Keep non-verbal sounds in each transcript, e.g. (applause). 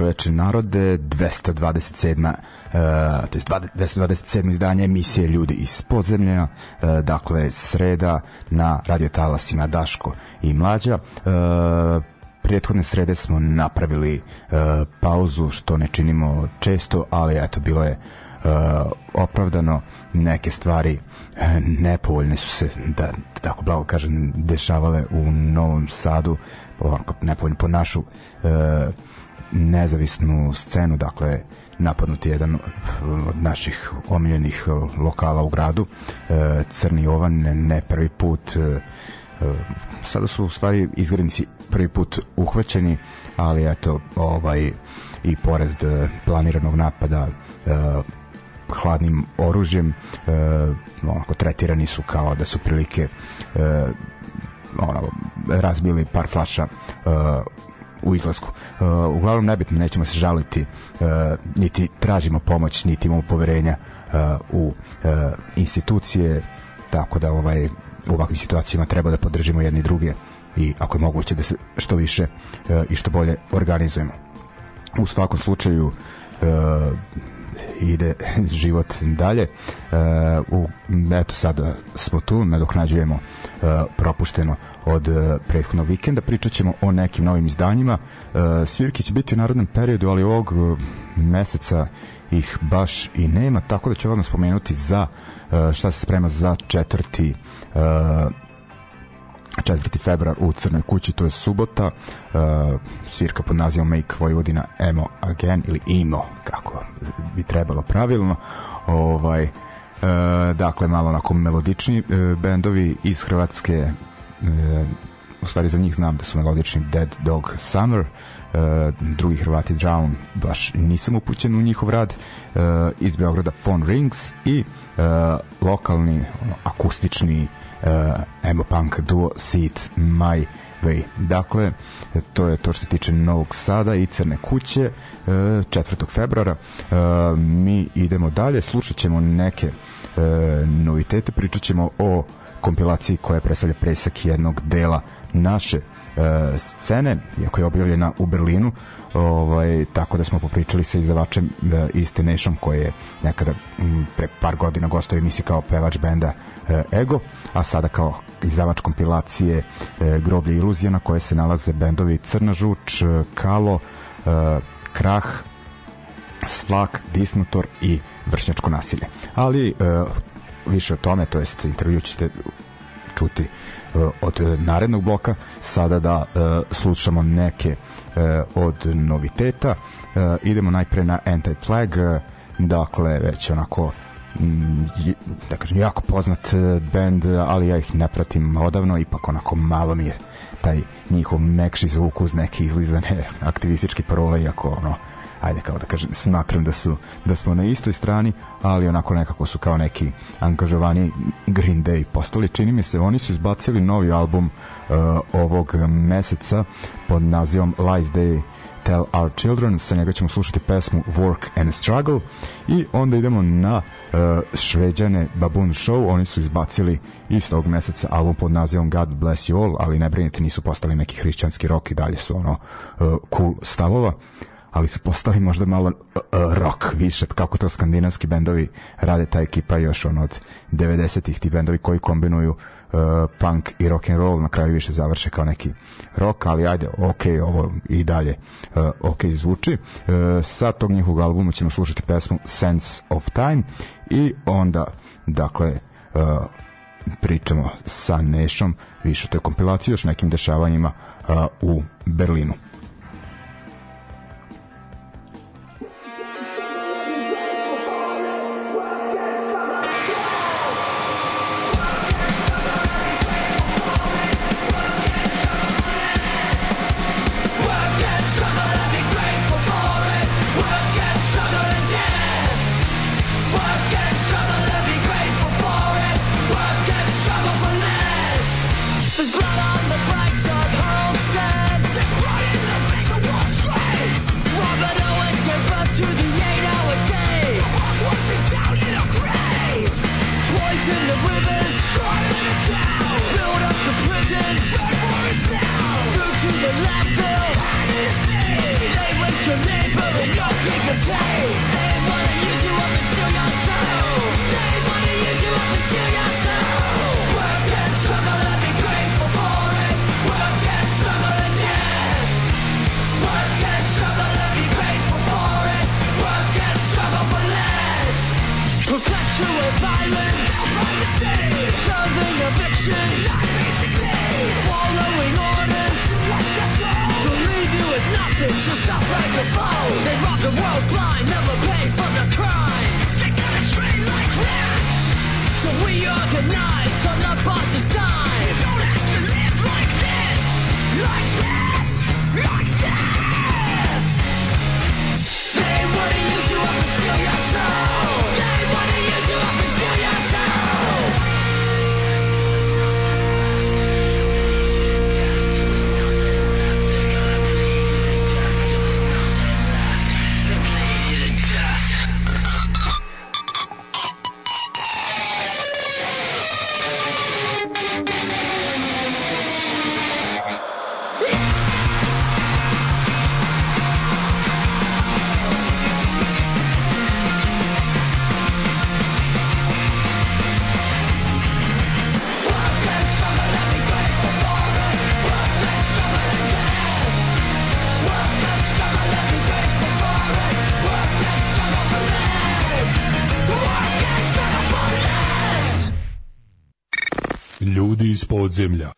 Dobroveče narode, 227. Uh, e, to je 227. izdanje emisije Ljudi iz podzemlja, uh, dakle sreda na Radio Talasima Daško i Mlađa. Uh, prethodne srede smo napravili uh, pauzu, što ne činimo često, ali eto, bilo je uh, opravdano neke stvari uh, nepovoljne su se da, da tako blago kažem dešavale u Novom Sadu ovako nepovoljno po našu uh, nezavisnu scenu, dakle napadnut je jedan od naših omiljenih lokala u gradu, e, Crni Jovan, ne prvi put e, e, sada su u stvari izgrednici prvi put uhvaćeni, ali eto, ovaj, i pored planiranog napada hladnim oružjem onako tretirani su kao da su prilike ono, razbili par flaša u izlasku. Uh, uglavnom nebitno, nećemo se žaliti, uh, niti tražimo pomoć, niti imamo poverenja uh, u institucije, tako da ovaj u ovakvim situacijama treba da podržimo jedni druge i ako je moguće da se što više i što bolje organizujemo. U svakom slučaju ide (laughs) život dalje. u, eto sada smo tu, nadoknađujemo propušteno od e, prethodnog vikenda. Pričat ćemo o nekim novim izdanjima. E, Svirki će biti u narodnom periodu, ali ovog e, meseca ih baš i nema, tako da ću odmah spomenuti za šta se sprema za četvrti 4. februar u Crnoj kući, to je subota, uh, svirka pod nazivom Make Vojvodina Emo Again ili Imo, kako bi trebalo pravilno. Ovaj, uh, dakle, malo onako melodični uh, bendovi iz Hrvatske E, u stvari za njih znam da su melodični Dead Dog Summer e, drugi Hrvati Drown baš nisam upućen u njihov rad e, iz Beograda Phone Rings i lokalni akustični emo punk duo Seat My Way dakle to je to što se tiče Novog Sada i Crne kuće 4. februara mi idemo dalje slušat ćemo neke novitete pričat ćemo o kompilaciji koja predstavlja presak jednog dela naše e, scene, iako je objavljena u Berlinu, ovaj, tako da smo popričali sa izdavačem e, Iste Nation koji je nekada m, pre par godina gostao emisiji kao pevač benda e, Ego, a sada kao izdavač kompilacije e, Groblje iluzija na koje se nalaze bendovi Crna žuč, e, Kalo, e, Krah, Svlak, Dismutor i Vršnjačko nasilje. Ali e, više o tome, to jest intervju ćete čuti e, od e, narednog bloka. Sada da e, slušamo neke od noviteta. Idemo najpre na Anti-Flag, dakle već onako da kažem, jako poznat band, ali ja ih ne pratim odavno, ipak onako malo mi je taj njihov mekši zvuk uz neke izlizane (laughs) aktivistički parole, iako ono, ajde kao da kažem, smatram da su da smo na istoj strani, ali onako nekako su kao neki angažovani Green Day postali, čini mi se oni su izbacili novi album uh, ovog meseca pod nazivom Lies Day Tell Our Children, sa njega ćemo slušati pesmu Work and Struggle i onda idemo na uh, šveđane Baboon Show, oni su izbacili istog meseca album pod nazivom God Bless You All, ali ne brinite, nisu postali neki hrišćanski rok i dalje su ono uh, cool stavova ali su postali možda malo uh, uh, rock više, kako to skandinavski bendovi rade ta ekipa još ono od 90-ih, ti bendovi koji kombinuju uh, punk i rock and roll na kraju više završe kao neki rock, ali ajde, ok, ovo i dalje uh, ok zvuči. Uh, sa tog njihovog albuma ćemo slušati pesmu Sense of Time i onda, dakle, uh, pričamo sa Nešom više o toj kompilaciji, još nekim dešavanjima uh, u Berlinu. земля.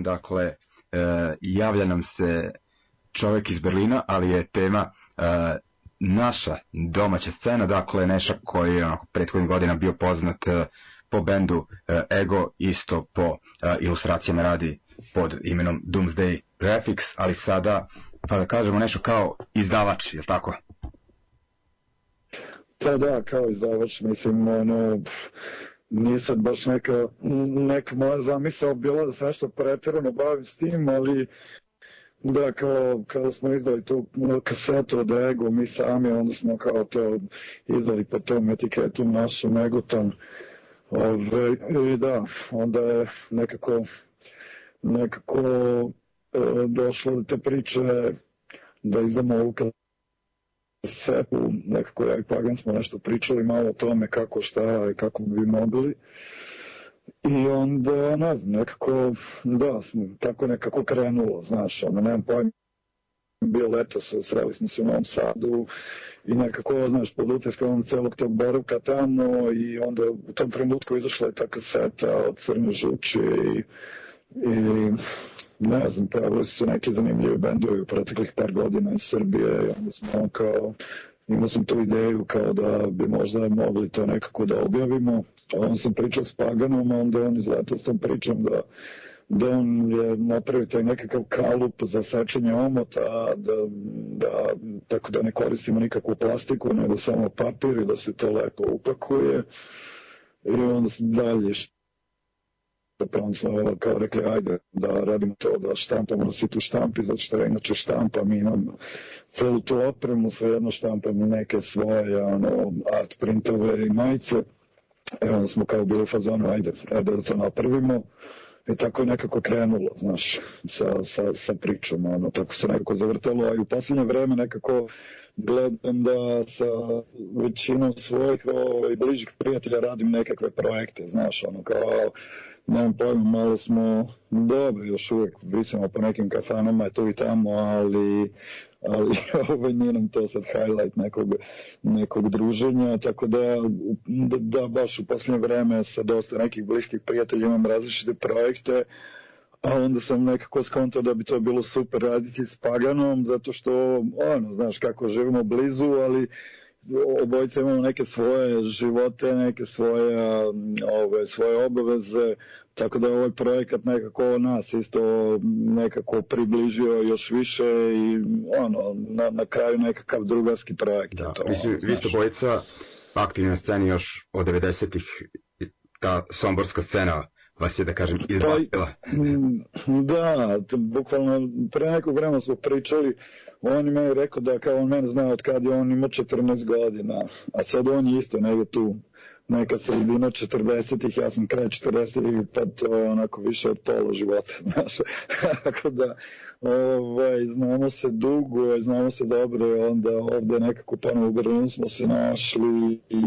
Berlinom, dakle, e, javlja nam se čovjek iz Berlina, ali je tema e, naša domaća scena, dakle, Neša koji je onako, prethodnih godina bio poznat e, po bendu Ego, isto po ilustracijama radi pod imenom Doomsday Graphics, ali sada, pa da kažemo nešto kao izdavač, je tako? Pa da, kao izdavač, mislim, ono, nije sad baš neka, neka moja zamisao bila da se nešto pretirano bavim s tim, ali da kao kada smo izdali tu kasetu od Ego, mi sami, onda smo kao to izdali po tom etiketu našu Megotan. Ove, I da, onda je nekako, nekako e, došlo do te priče da izdamo ovu sebu, nekako ja i Pagan smo nešto pričali malo o tome kako šta i kako bi mogli. I onda, ne znam, nekako, da, smo, tako nekako krenulo, znaš, ono, nemam pojma bio leto, sreli smo se u Novom Sadu i nekako, znaš, pod utiskom celog tog boravka tamo i onda u tom trenutku izašla je ta kaseta od Crne žuče i i ne znam, pevali su neki zanimljivi bendovi u proteklih par godina iz Srbije i onda smo kao imao sam tu ideju kao da bi možda mogli to nekako da objavimo. On sam pričao s Paganom, onda on izletao s tom pričom da da on je napravio taj nekakav kalup za sačenje omota, da, da, tako da ne koristimo nikakvu plastiku, nego samo papir i da se to lepo upakuje. I onda sam dalje zapravo mi smo kao rekli ajde da radimo to, da štampamo da si tu štampi, zato što inače štampam imam celu tu opremu, svejedno štampam neke svoje ono, art printove i majice. E onda smo kao bili u fazonu, ajde, ajde da to napravimo. I tako je nekako krenulo, znaš, sa, sa, sa pričom, ono, tako se nekako zavrtelo, a i u poslednje vreme nekako gledam da sa većinom svojih ovaj, bližih prijatelja radim nekakve projekte, znaš, ono, kao nemam pojma, malo smo dobro još uvek brisamo po nekim kafanama tu i tamo, ali ali (laughs) ovaj, nije nam to sad highlight nekog, nekog druženja, tako da, da, da baš u posljednje vreme sa dosta nekih bliskih prijatelja imam različite projekte, a onda sam nekako skontao da bi to bilo super raditi s Paganom, zato što, ono, znaš kako, živimo blizu, ali obojica imamo neke svoje živote, neke svoje, ove, svoje obaveze, tako da je ovaj projekat nekako nas isto nekako približio još više i ono, na, na kraju nekakav drugarski projekat. Da, to, mislim, vi ste bojica aktivni na sceni još od 90-ih, ta somborska scena vas je, da kažem, pa, izbavila. Mm, da, bukvalno, pre nekog vremena smo pričali, uh, on je rekao da kao on mene zna od kad je on ima 14 godina, a sad on je isto negde tu neka sredina 40-ih, ja sam kraj 40-ih, pa to je onako više od pola života, (laughs) znaš. Tako da, ovaj, znamo se dugo, znamo se dobro, i onda ovde nekako ponovo u Berlinu smo se našli i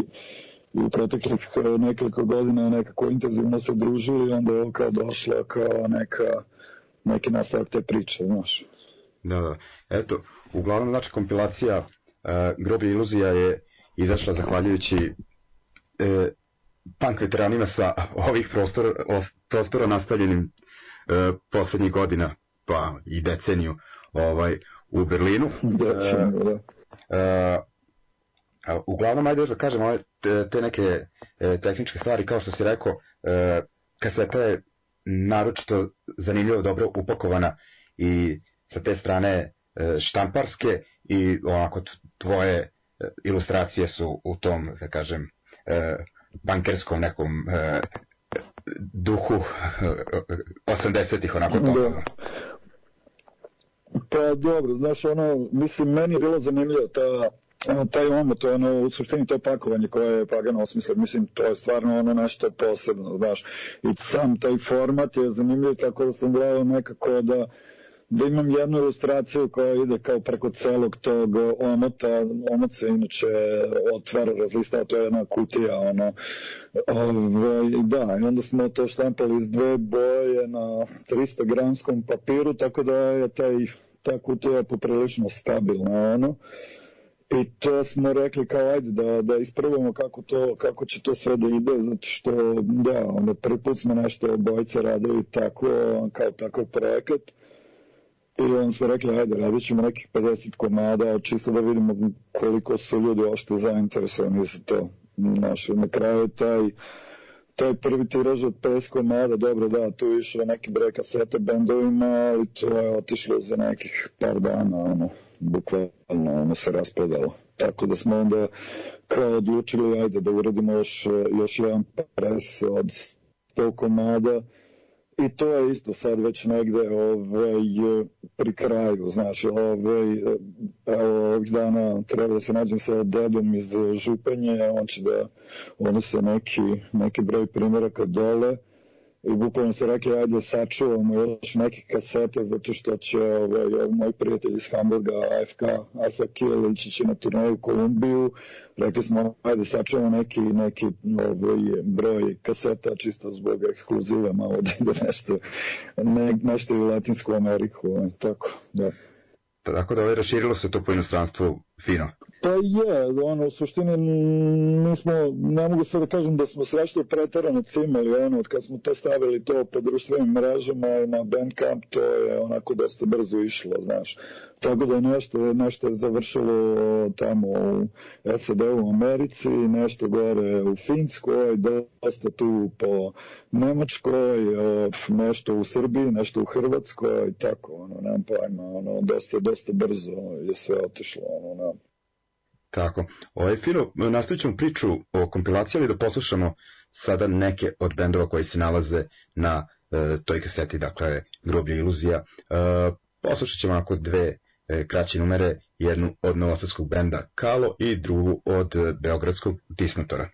u proteklih e, nekoliko godina nekako intenzivno se družili, onda je ovo kao došla kao neka, neki nastavak te priče, znaš. Da, da. Eto, uglavnom, znači, kompilacija uh, e, Grobi iluzija je izašla zahvaljujući e, punk veteranima sa ovih prostora, prostora nastavljenim e, poslednjih godina, pa i deceniju ovaj, u Berlinu. (laughs) Deceniju, da. E, e, uglavnom, ajde još da kažem ove, te, te neke e, tehničke stvari, kao što si rekao, e, kaseta je naročito zanimljivo dobro upakovana i sa te strane e, štamparske i onako tvoje e, ilustracije su u tom, da kažem, e, bankerskom nekom duhu 80-ih, onako to. Da. Pa dobro, znaš, ono, mislim, meni je bilo zanimljivo ta, taj omot, ono, u suštini to pakovanje koje je Pagan osmislio, mislim, to je stvarno ono nešto posebno, znaš, i sam taj format je zanimljiv, tako da sam gledao nekako da, uh, da imam jednu ilustraciju koja ide kao preko celog tog omota, omot se inače otvara, razlista, to je jedna kutija, ono, ovaj, da, i onda smo to štampali iz dve boje na 300 gramskom papiru, tako da je taj, ta kutija poprilično stabilna, ono, I to smo rekli kao ajde da, da isprobamo kako, to, kako će to sve da ide, zato što da, onda prvi put smo nešto obojice radili tako, kao takav projekat I onda smo rekli, ajde, radit ćemo nekih 50 komada, čisto da vidimo koliko su ljudi ošte zainteresovani za to. Znaš, na kraju taj, taj prvi tiraž od 50 komada, dobro da, tu išlo neki broj kasete bendovima, ali to je otišlo za nekih par dana, ono, bukvalno, ono se rasprodalo. Tako da smo onda kao odlučili, ajde, da uradimo još, još jedan pres od 100 komada, I to je isto sad već negde ovaj, pri kraju, znaš, ovaj, evo, ovih dana treba da se nađem sa dedom iz Županje, on će da, ono se neki, neki broj primjeraka dole, i bukvalno su rekli ajde sačuvamo još neke kasete zato što će ovaj, moj prijatelj iz Hamburga AFK Alfa Kiel ići će na turneju u Kolumbiju rekli smo ajde sačuvamo neki, neki ovaj, broj kaseta čisto zbog ekskluziva malo da ide nešto ne, nešto i u Latinsku Ameriku ovaj, tako da pa Tako da ovaj, raširilo se to po inostranstvu fino. Pa je, ono, u suštini mi smo, ne mogu sad da kažem da smo srašto pretarano cimali, ono, od kad smo to stavili to po društvenim mrežama i e, na Bandcamp, to je onako dosta brzo išlo, znaš. Tako da nešto, nešto je završilo tamo u SAD-u Americi, nešto gore u Finskoj, dosta tu po Nemačkoj, e, nešto u Srbiji, nešto u Hrvatskoj, tako, ono, nemam pojma, ono, dosta, dosta brzo je sve otišlo, ono, nemam. Tako. O ovaj fino, nastavit ćemo priču o kompilaciji, ali da poslušamo sada neke od bendova koji se nalaze na e, toj kaseti, dakle, groblje iluzija. E, poslušat ćemo ako dve e, kraće numere, jednu od novosadskog benda Kalo i drugu od e, beogradskog Disnotora.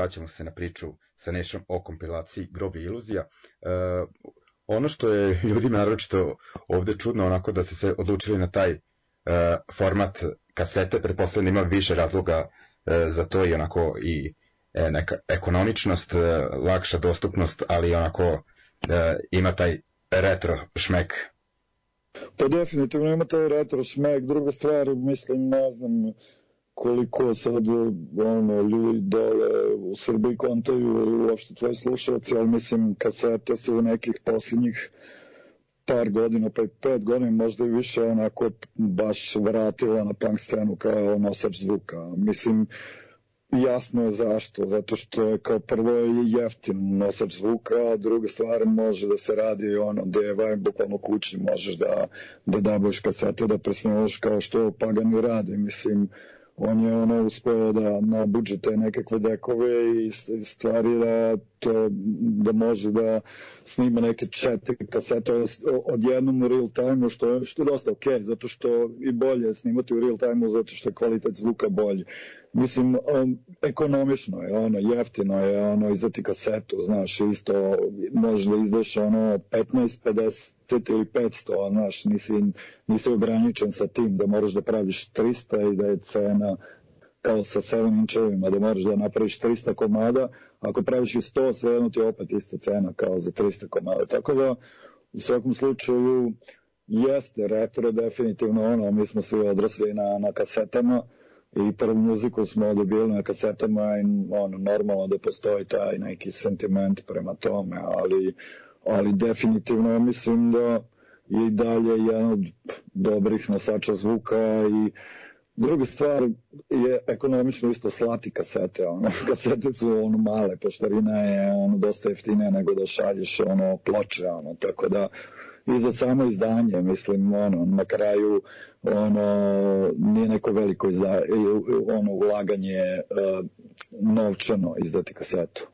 vraćamo se na priču sa Nešom o kompilaciji Grobi iluzija. E, ono što je ljudi naročito ovde čudno, onako da se se odlučili na taj e, format kasete, pretpostavljam da ima više razloga e, za to i onako i e, neka ekonomičnost, e, lakša dostupnost, ali onako e, ima taj retro šmek. Pa definitivno ima taj retro šmek, druga stvar, mislim, ne znam, koliko sad ono, ljudi dole u Srbiji kontaju ili uopšte tvoji slušalci, ali mislim kasete se u nekih posljednjih par godina, pa i pet godina možda i više onako baš vratila na punk scenu kao nosač zvuka. Mislim, jasno je zašto, zato što je kao prvo je jeftin nosač zvuka, a druga stvar može da se radi ono, deva, bukvalno kući možeš da, da daboš kasete, da presnavaš kao što pagani radi, mislim, uh, on je ono uspeo da nabuđe te nekakve dekove i stvari da to da može da snima neke četiri kasete odjednom u real time-u što što je dosta ok, zato što i bolje snimati u real time-u zato što je kvalitet zvuka bolji. Mislim, um, ekonomično je ono, jeftino je ono izdati kasetu, znaš, isto možda izdaš ono 15-50 500 ili 500, a znaš, nisi, nisi ograničen sa tim da moraš da praviš 300 i da je cena kao sa 7 inčevima, da moraš da napraviš 300 komada, ako praviš i 100, svejedno ti je opet ista cena kao za 300 komada. Tako da, u svakom slučaju, jeste, retro definitivno ono, mi smo svi odrasli na, na kasetama, i prvu muziku smo dobili na kasetama i ono, normalno da postoji taj neki sentiment prema tome, ali ali definitivno mislim da je i dalje jedan od dobrih nosača zvuka i Druga stvar je ekonomično isto slati kasete, ono, (laughs) kasete su ono male, poštarina je ono dosta jeftine nego da šalješ ono ploče, ono, tako da i za samo izdanje, mislim, ono, na kraju, ono, nije neko veliko izdanje, ono, ulaganje eh, novčano izdati kasetu,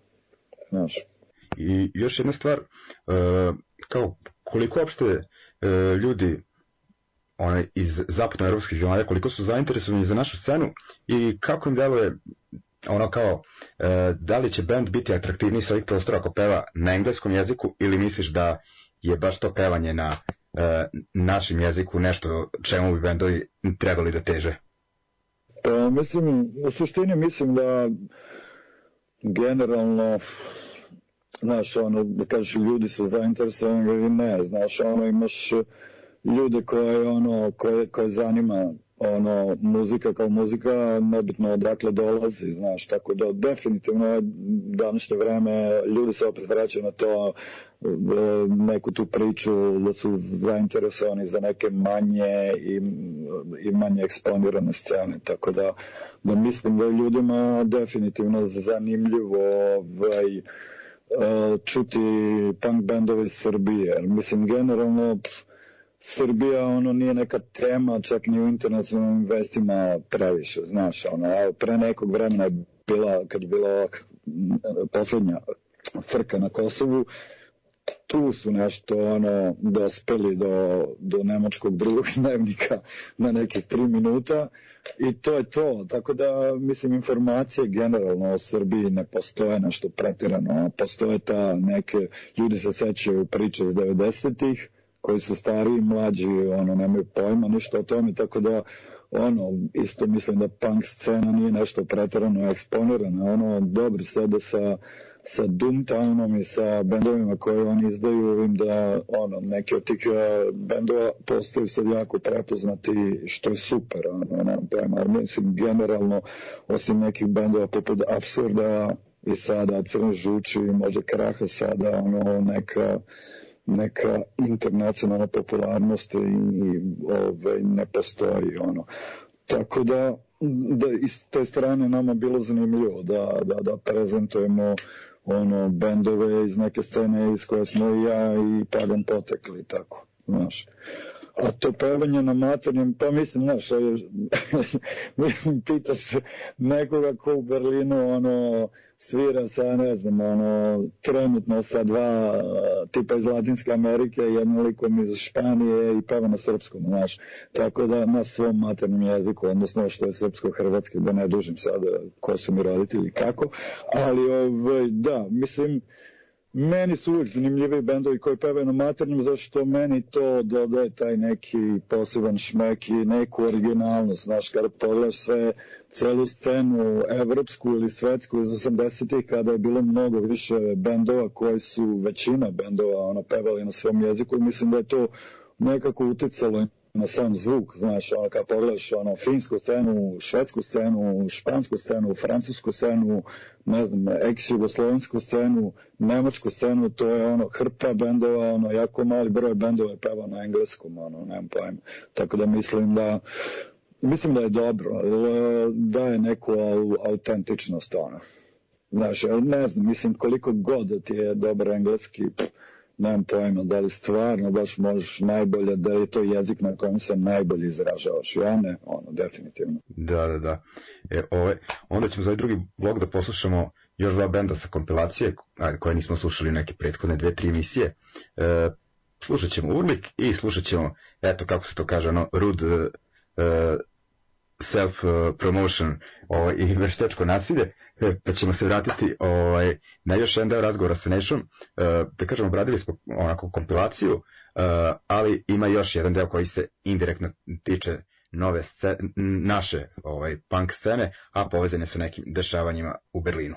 znaš. I još jedna stvar, eh, kao koliko opšte eh, ljudi onaj, iz zapadnoevropskih zemalja, koliko su zainteresovani za našu scenu i kako im deluje ono kao, eh, da li će band biti atraktivniji sa ovih prostora ako peva na engleskom jeziku ili misliš da je baš to pevanje na e, našem jeziku nešto čemu bi bendovi trebali da teže? Pa, mislim, u suštini mislim da generalno znaš, ono, da kažeš ljudi su zainteresovani ili ne, znaš, ono, imaš e, ljude koje, ono, koje, koje zanima ono, muzika kao muzika, nebitno odakle dolazi, znaš, tako da definitivno je današnje vreme, ljudi se opet vraćaju na to, e, neku tu priču da su zainteresovani za neke manje i, i manje eksponirane scene, tako da, da mislim da je ljudima definitivno zanimljivo ovaj, E, čuti punk bendove iz Srbije. Mislim, generalno Srbija ono nije neka tema čak ni u internacionalnim vestima previše, znaš, ono, evo, pre nekog vremena je bila, kad je bila ova poslednja frka na Kosovu, tu su nešto ono dospeli do, do nemačkog drugog (laughs) dnevnika na nekih tri minuta i to je to. Tako da, mislim, informacije generalno o Srbiji ne postoje nešto pretirano, postoje ta neke, ljudi se sećaju priče iz 90-ih, koji su stariji, mlađi, ono, nemaju pojma ništa o tome, tako da ono, isto mislim da punk scena nije nešto pretarano eksponirana, ono, dobri sede sa sa Doomtownom i sa bendovima koje oni izdaju, vidim da ono, neki od tih eh, bendova postaju sad jako prepoznati, što je super, ono, nemam pojma, pa ali mislim generalno, osim nekih bendova poput Absurda i sada Crne žuči, možda Kraha sada, ono, neka neka internacionalna popularnost i, i ove, ovaj, ne postoji ono. Tako da da iz te strane nama bilo zanimljivo da, da, da prezentujemo ono, bendove iz neke scene iz koje smo i ja i Pagan potekli, tako, znaš a to pevanje na maternjem, pa mislim, znaš, (laughs) mislim, pitaš nekoga ko u Berlinu, ono, svira sa, ne znam, ono, trenutno sa dva tipa iz Latinske Amerike, jednom likom iz Španije i peva na srpskom, znaš, tako da na svom maternom jeziku, odnosno što je srpsko-hrvatski, da ne dužim sada ko su mi roditelji, kako, ali, ovaj, da, mislim, uh, meni su uvijek zanimljivi bendovi koji pevaju na maternjem, zašto meni to dodaje taj neki poseban šmek i neku originalnost, znaš, kada pogledaš sve, celu scenu, evropsku ili svetsku iz 80-ih, kada je bilo mnogo više bendova koji su, većina bendova, ona pevali na svom jeziku i mislim da je to nekako uticalo na sam zvuk, znaš, ono kad pogledaš ono, finsku scenu, švedsku scenu, špansku scenu, francusku scenu, ne znam, ex-jugoslovensku scenu, nemačku scenu, to je ono hrpa bendova, ono, jako mali broj bendova je peva na engleskom, ono, nemam pojma. Tako da mislim da mislim da je dobro, e, da je neku autentičnost, ono. Znaš, ne znam, mislim koliko god da ti je dobar engleski, pff, nemam pojma da li stvarno baš možeš najbolje, da je to jezik na kojem se najbolje izražavaš. Ja ne, ono, definitivno. Da, da, da. E, ove, onda ćemo za ovaj drugi blog da poslušamo još dva benda sa kompilacije, koje nismo slušali neke prethodne dve, tri emisije. E, slušat ćemo Urlik i slušat ćemo, eto kako se to kaže, ono, Rud e, self uh, promotion ovaj, i veštačko nasilje, e, pa ćemo se vratiti ovaj, na još jedan deo razgovora sa Nešom. E, da kažemo, obradili smo onako kompilaciju, e, ali ima još jedan deo koji se indirektno tiče nove scene, naše ovaj, punk scene, a povezan je sa nekim dešavanjima u Berlinu.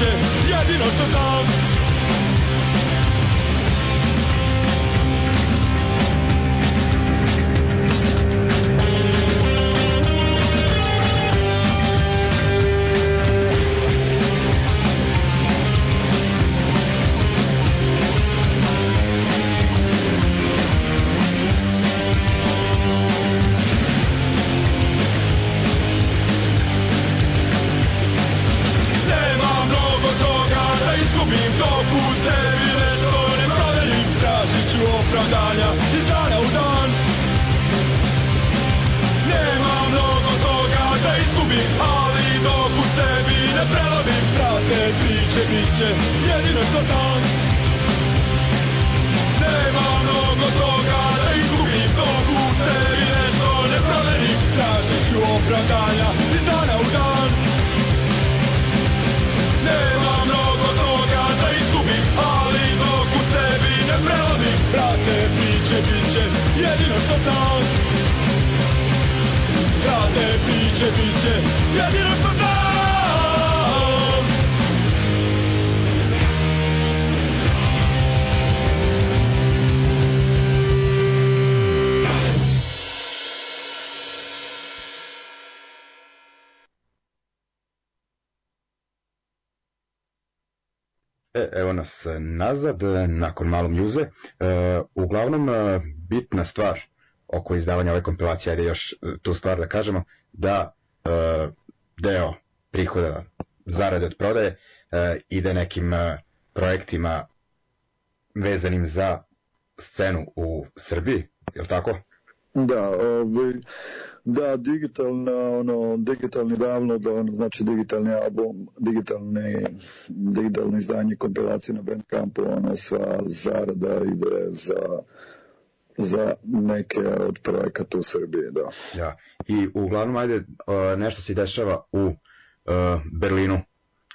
picture sreće, jedino što znam Nema mnogo toga da izgubim dok u sebi nešto ne promenim Tražit ću opravdanja iz dana u dan Nema mnogo toga da izgubim, ali dok u sebi ne prelomim Prazne priče bit će jedino što znam Prazne priče bit će jedino što znam E, evo nas e, nazad, e, nakon malo mjuze. E, uglavnom, bitna stvar oko izdavanja ove kompilacije, ajde još tu stvar da kažemo, da e, deo prihoda zarade od prodaje e, ide nekim e, projektima vezanim za scenu u Srbiji, je li tako? Da, ovaj, da, digitalna, ono, digitalni davno, da ono, znači digitalni album, digitalni, digitalni izdanje kompilacije na Bandcampu, ona sva zarada ide za za neke od projekata u Srbiji, da. Ja. Da. I uglavnom, ajde, e, nešto se dešava u e, Berlinu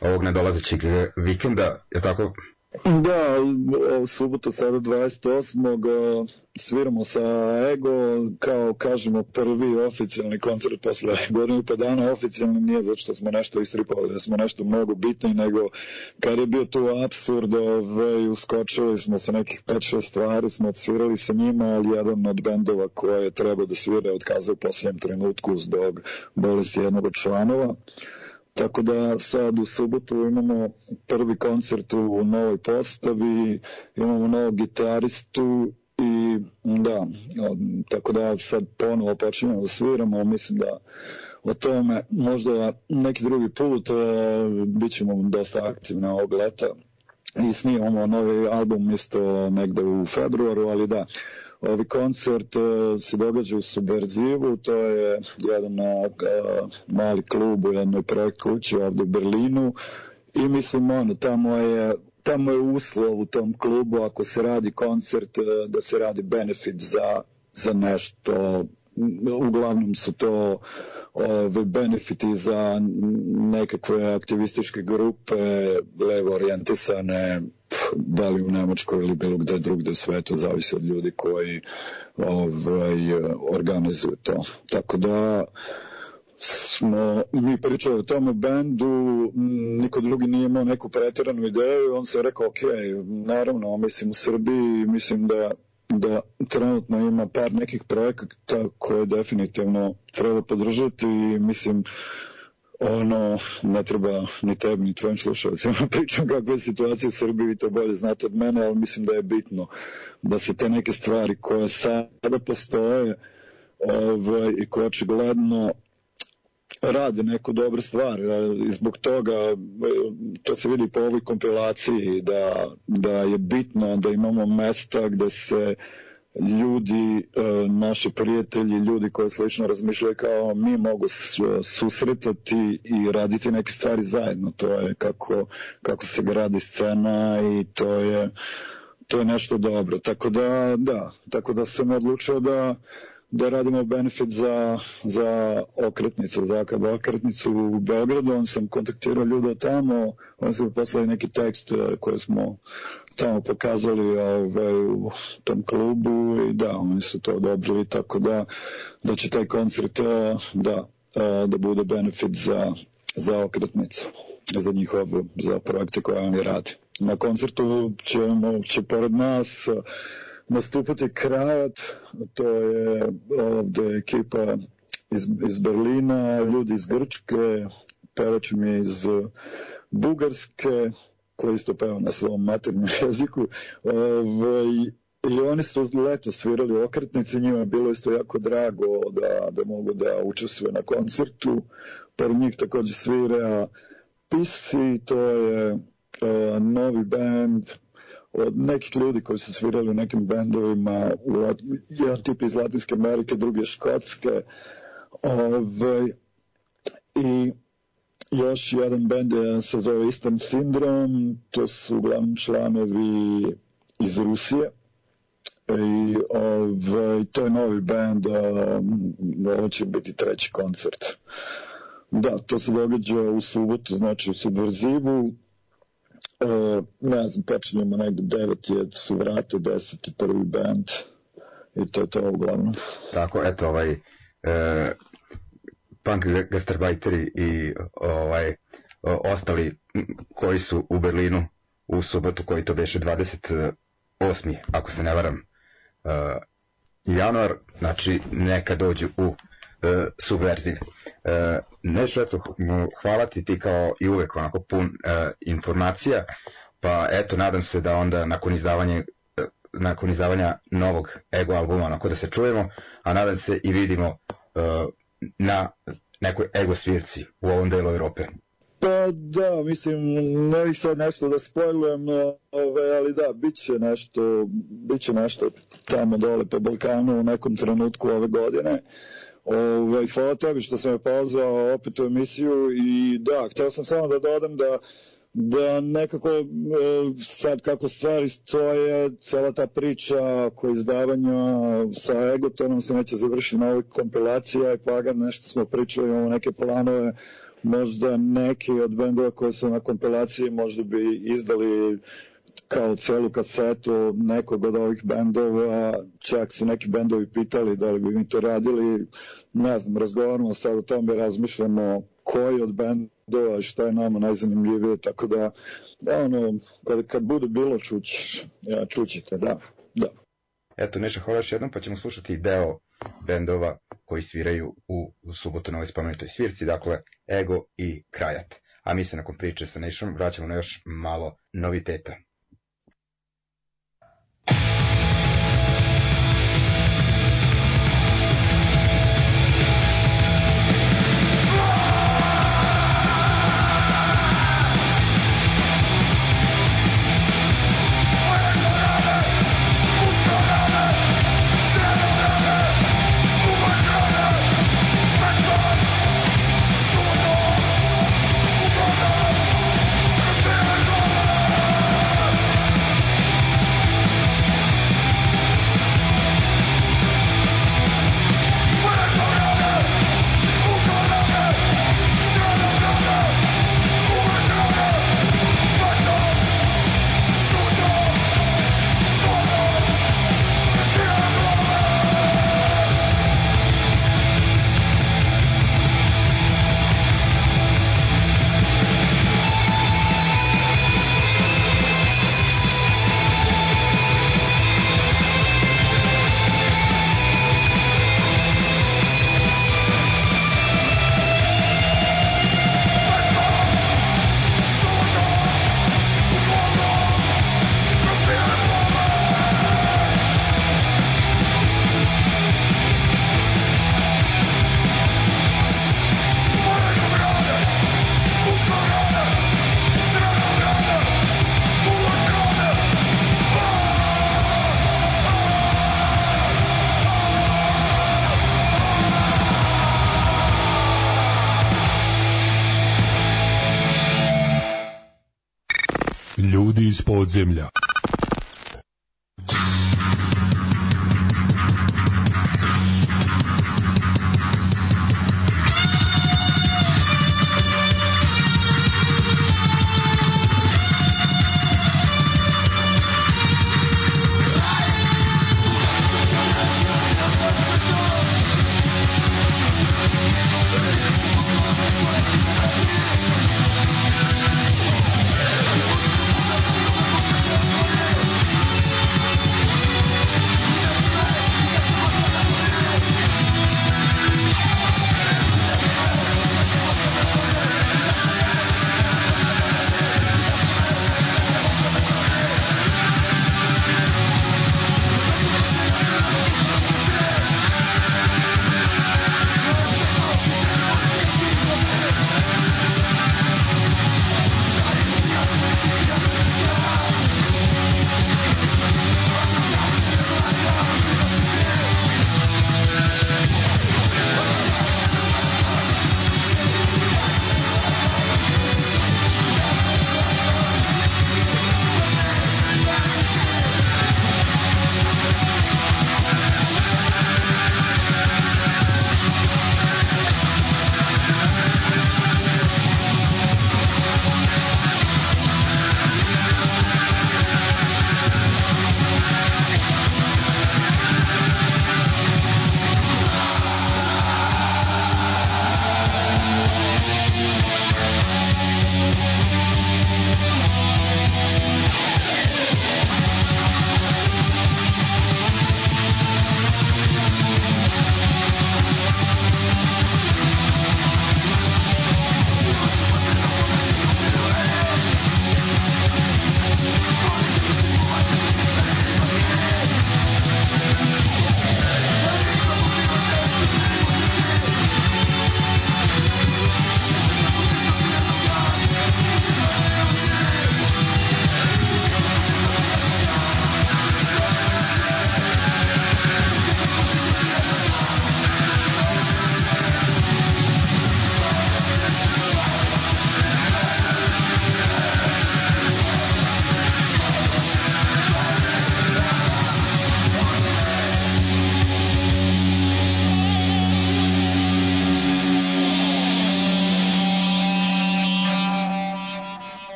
ovog nedolazećeg vikenda, je tako, Da, u subotu sada 28. E, sviramo sa Ego, kao kažemo prvi oficijalni koncert posle godinu i pa dana, oficijalni nije zato što smo nešto istripali, da smo nešto mnogo bitni, nego kad je bio tu absurd, ovaj, uskočili smo sa nekih 5-6 stvari, smo odsvirali sa njima, ali jedan od bendova koje je trebao da svira je otkazao u posljednjem trenutku zbog bolesti jednog od članova. Uh, Tako da sad u subotu imamo prvi koncert u novoj postavi, imamo novog gitaristu i da, tako da sad ponovo počinjemo da sviramo, mislim da o tome možda neki drugi put e, bit ćemo dosta aktivni ovog leta i snimamo novi album isto negde u februaru, ali da, Ovi koncert e, se događa u Subverzivu, to je jedan e, mali klub u jednoj kući ovdje u Berlinu i mislim ono, tamo je tamo je uslov u tom klubu ako se radi koncert e, da se radi benefit za, za nešto uglavnom su to ove, benefiti za nekakve aktivističke grupe levo orijentisane da li u Nemačkoj ili bilo gde drugde sve to zavisi od ljudi koji ovaj, organizuju to. Tako da smo mi pričali o tom bendu, niko drugi nije imao neku pretiranu ideju, on se rekao, ok, naravno, mislim u Srbiji, mislim da da trenutno ima par nekih projekata koje definitivno treba podržati i mislim ono, ne treba ni tebi, ni tvojim slušalcima (laughs) pričam kakva je situacija u Srbiji, vi to bolje znate od mene, ali mislim da je bitno da se te neke stvari koje sada postoje ovaj, i koje očigledno rade neku dobru stvar i zbog toga e, to se vidi po ovoj kompilaciji da, da je bitno da imamo mesta gde se uh, ljudi, e, naši prijatelji, ljudi koji slično razmišljaju kao mi mogu e, susretati i raditi neke stvari zajedno. To je kako, kako se gradi scena i to je, to je nešto dobro. Tako da, da, tako da sam odlučio da da radimo benefit za, za okretnicu, za AKB okretnicu u Beogradu, on sam kontaktirao ljuda tamo, on sam poslali neki tekst e, koje smo tamo pokazali ovaj, u tom klubu i da, oni su to odobrili, tako da, da će taj koncert eh, da, eh, da bude benefit za, za okretnicu, za njihov, za projekte koje oni radi. Na koncertu ćemo, će pored nas eh, nastupati Krajat, to je ovde ekipa iz, iz Berlina, ljudi iz Grčke, pevač mi iz Bugarske, koja isto peva na svom maternom (laughs) jeziku, ovaj, I oni su leto svirali okretnice, njima je bilo isto jako drago da, da mogu da učestvuje na koncertu. Pored njih takođe svira Pisci, to je e, novi band od nekih ljudi koji su svirali u nekim bendovima, u, jedan tip iz Latinske Amerike, drugi je Škotske. Ove, ovaj, I još jedan band se zove Eastern Syndrome, to su uglavnom članovi iz Rusije. E, I ovaj, to je novi band, ovo će biti treći koncert. Da, to se događa u subotu, znači u subverzivu. E, ne znam, počinjemo negde 9 je, su vrate, 10 je prvi band i to je to uglavnom. Tako, eto ovaj, e, punk gastarbajteri i ovaj, ostali koji su u Berlinu u subotu koji to beše 28. ako se ne varam e, januar, znači neka dođu u e, subverziv. E, nešto, eto, hvala ti ti kao i uvek onako pun e, informacija, pa eto, nadam se da onda nakon izdavanja e, nakon izdavanja novog ego albuma, onako da se čujemo, a nadam se i vidimo e, na nekoj ego svirci u ovom delu Evrope. Pa da, mislim, ne bih sad nešto da spojlujem, ove, ovaj, ali da, bit će nešto, bit će nešto tamo dole po Balkanu u nekom trenutku ove godine. Ove, ovaj, hvala tebi što sam me pozvao opet u emisiju i da, hteo sam samo da dodam da uh, da nekako e, sad kako stvari stoje, cela ta priča oko izdavanja sa Egotonom se neće završiti na ovoj kompilacija i nešto smo pričali, imamo neke planove, možda neki od bendova koji su na kompilaciji možda bi izdali kao celu kasetu nekog od ovih bendova, čak su neki bendovi pitali da li bi mi to radili, ne znam, razgovaramo sad o tome, razmišljamo koji od bendova, šta je nama najzanimljivije, tako da, da ono, kad, kad bude bilo čuć, ja, čućete, da, da. Eto, Neša, hvala još jednom, pa ćemo slušati deo bendova koji sviraju u, u subotu na ovoj spomenutoj svirci, dakle, Ego i Krajat. A mi se nakon priče sa Nešom vraćamo na još malo noviteta.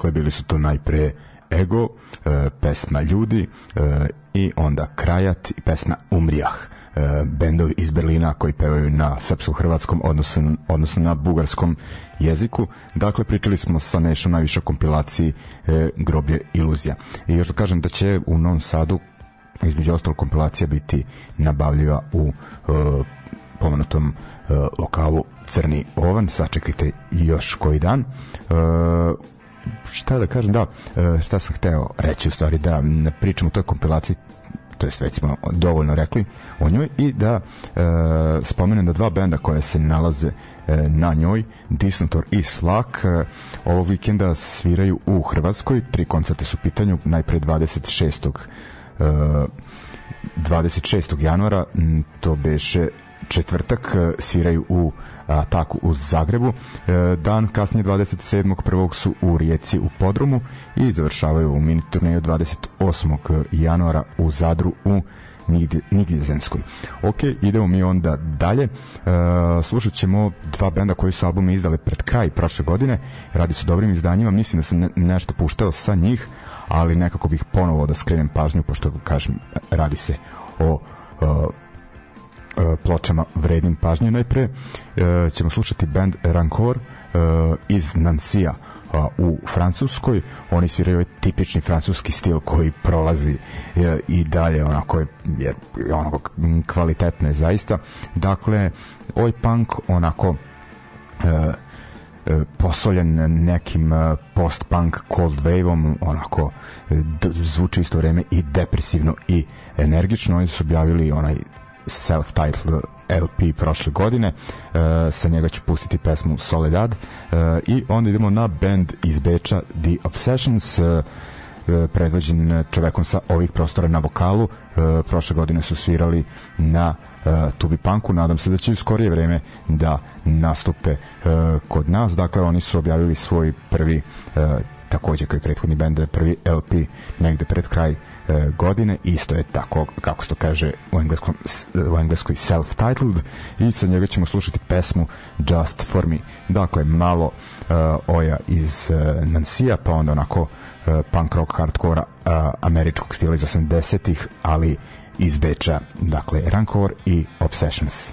Dakle, bili su to najpre Ego, e, pesma Ljudi e, i onda Krajat i pesma Umrijah e, bendovi iz Berlina koji pevaju na srpsko-hrvatskom, odnosno, odnosno na bugarskom jeziku. Dakle, pričali smo sa Nešom najviše o kompilaciji e, Groblje iluzija. I još da kažem da će u Novom Sadu između ostalo kompilacija biti nabavljiva u e, pomenutom e, lokalu Crni Ovan. Sačekajte još koji dan. E, šta da kažem, da, e, šta sam hteo reći u stvari, da pričam o toj kompilaciji to jest već smo dovoljno rekli o njoj i da e, spomenem da dva benda koja se nalaze e, na njoj, Disnotor i Slak e, ovog vikenda sviraju u Hrvatskoj, tri koncerte su u pitanju najpre 26. E, 26. januara to beše četvrtak e, sviraju u ataku u Zagrebu. E, dan kasnije 27. prvog su u Rijeci u Podrumu i završavaju u mini turneju 28. januara u Zadru u nigdje, nigdje zemskoj. Ok, idemo mi onda dalje. E, slušat ćemo dva benda koji su albume izdali pred kraj prošle godine. Radi se o dobrim izdanjima. Mislim da sam ne, nešto puštao sa njih, ali nekako bih ponovo da skrenem pažnju, pošto kažem, radi se o, o e, E, pločama vrednim pažnje. Najpre e, ćemo slušati band Rancor e, iz Nansija u Francuskoj. Oni sviraju ovaj tipični francuski stil koji prolazi i dalje onako je, je onako kvalitetno je zaista. Dakle, oj punk onako posoljen nekim post-punk cold wave-om, onako zvuči isto vreme i depresivno i energično. Oni su objavili onaj self-titled LP prošle godine e, sa njega ću pustiti pesmu Soledad e, i onda idemo na band iz Beča The Obsessions e, predvođen čovekom sa ovih prostora na vokalu prošle godine su svirali na uh, Tubi Punku. Nadam se da će u skorije vreme da nastupe kod nas. Dakle, oni su objavili svoj prvi, takođe kao i prethodni band, prvi LP negde pred kraj E, godine isto je tako kako se to kaže u engleskom u engleskoj self-titled i sa njega ćemo slušati pesmu Just For Me dakle malo uh, oja iz uh, e, Nansija pa onda onako uh, punk rock hardkora uh, američkog stila iz 80-ih ali iz Beča dakle Rancor i Obsessions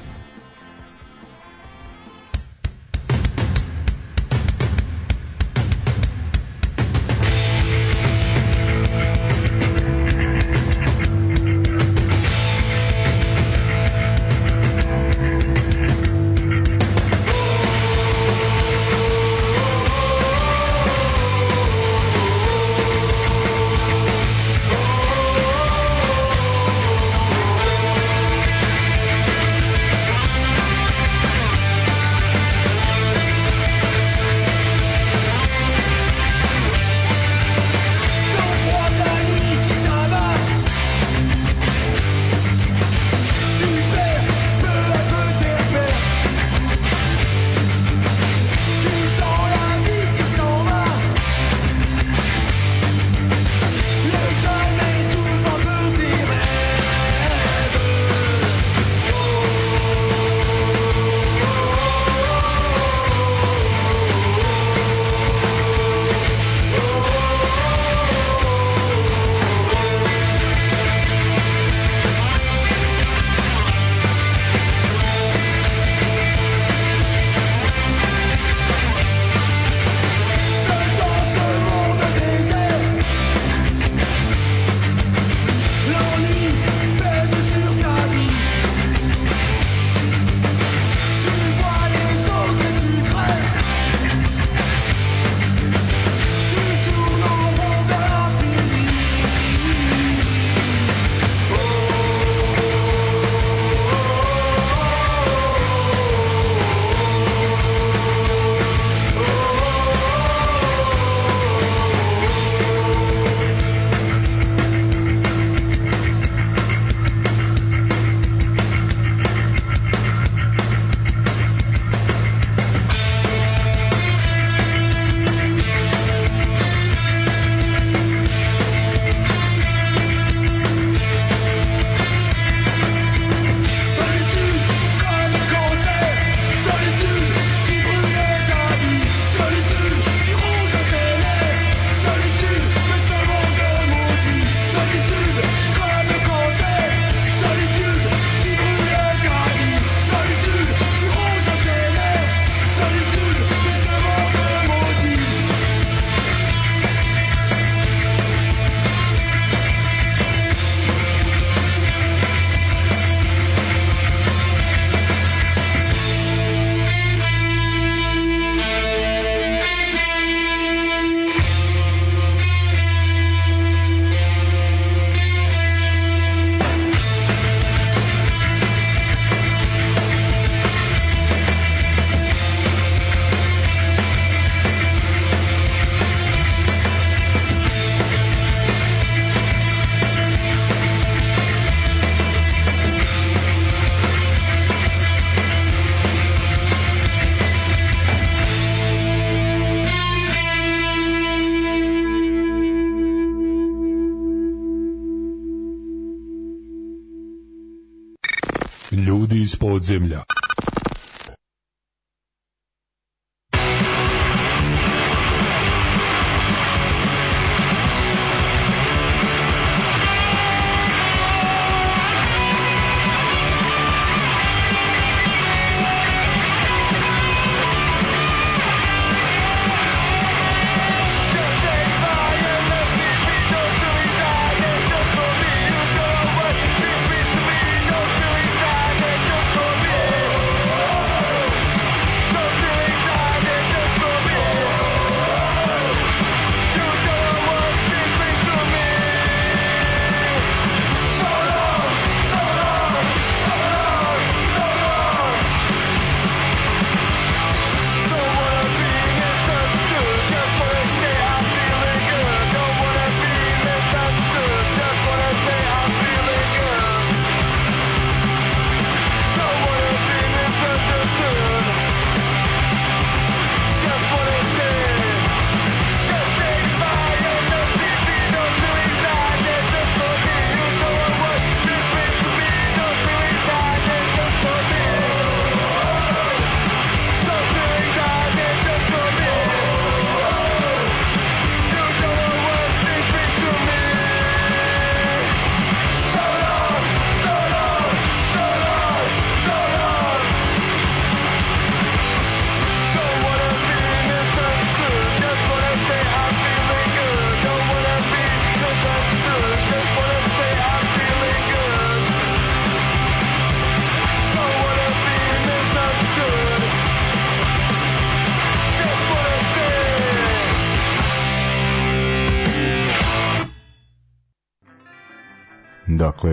podzemlja.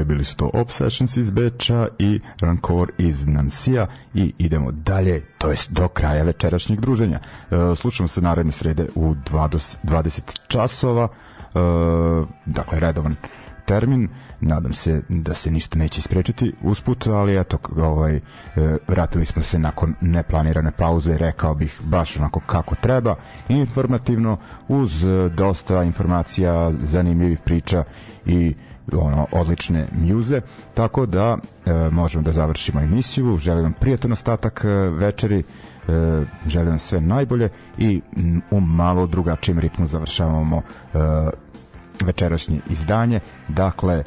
Dakle, bili su to Obsessions iz Beča i Rancor iz Nansija i idemo dalje, to jest do kraja večerašnjeg druženja. E, slušamo se naredne srede u 20, 20 časova, e, dakle, redovan termin, nadam se da se ništa neće isprečiti usput, ali eto, ovaj, e, vratili smo se nakon neplanirane pauze, rekao bih baš onako kako treba, informativno, uz e, dosta informacija, zanimljivih priča i ono odlične mjuze tako da e, možemo da završimo emisiju želim vam prijatan ostatak e, večeri e, želim vam sve najbolje i m, u malo drugačijem ritmu završavamo e, večerašnje izdanje dakle e,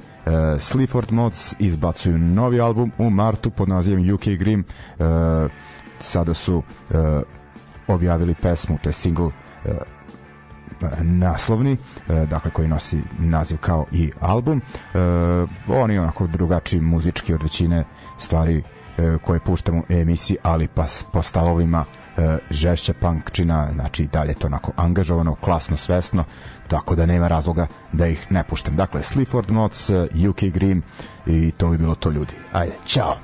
Sleaford Mods izbacuju novi album u martu pod nazivom UK Grim e, sada su e, objavili pesmu, to je single e, Pa, naslovni, e, dakle koji nosi naziv kao i album. E, On je onako drugačiji muzički od većine stvari e, koje puštamo u emisiji, ali pa po stavovima žešća punkčina, znači i dalje to onako angažovano, klasno, svesno, tako da nema razloga da ih ne puštam. Dakle, Sleaford Notes, UK Green i to bi bilo to ljudi. Ajde, čao!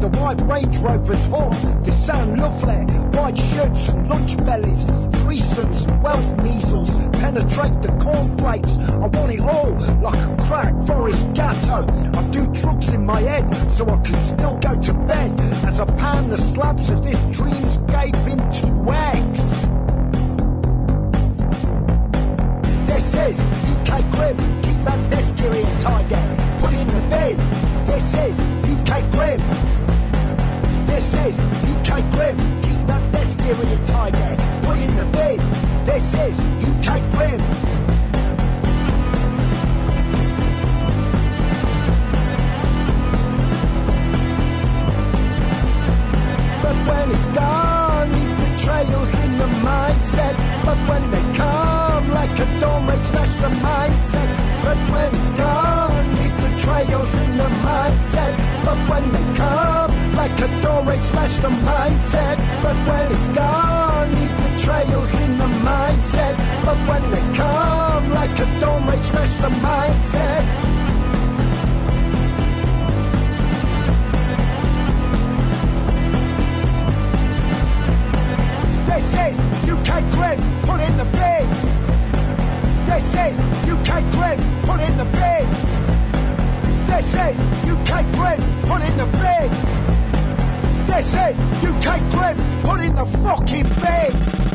The white Range Rover's horn, the sound Loughlin, white shirts and lunch bellies, threesomes and wealth measles. Penetrate the corn grapes. I want it all, like a crack forest gatto. I do drugs in my head, so I can still go to bed as I pound the slabs of this dreamscape into eggs. This is UK Grim. Keep that desk in, Tiger. Put it in the bed. This is UK Grim this is UK Grim, keep that desk gear in your tiger, put in the bin, this is UK Grim. when it's gone. Leave betrayals in the mindset, but when they come, like a dorm smash the mindset. But when it's gone, leave betrayals in the mindset, but when they come like a door it smashed the mindset. But when it's gone, the trail's in the mindset. But when they come, like a door it smashed the mindset. This is you can't quit, put in the bid. This is you can't quit, put in the bid. This is you can't quit, put in the bid. This is UK Grim. Put in the fucking bed.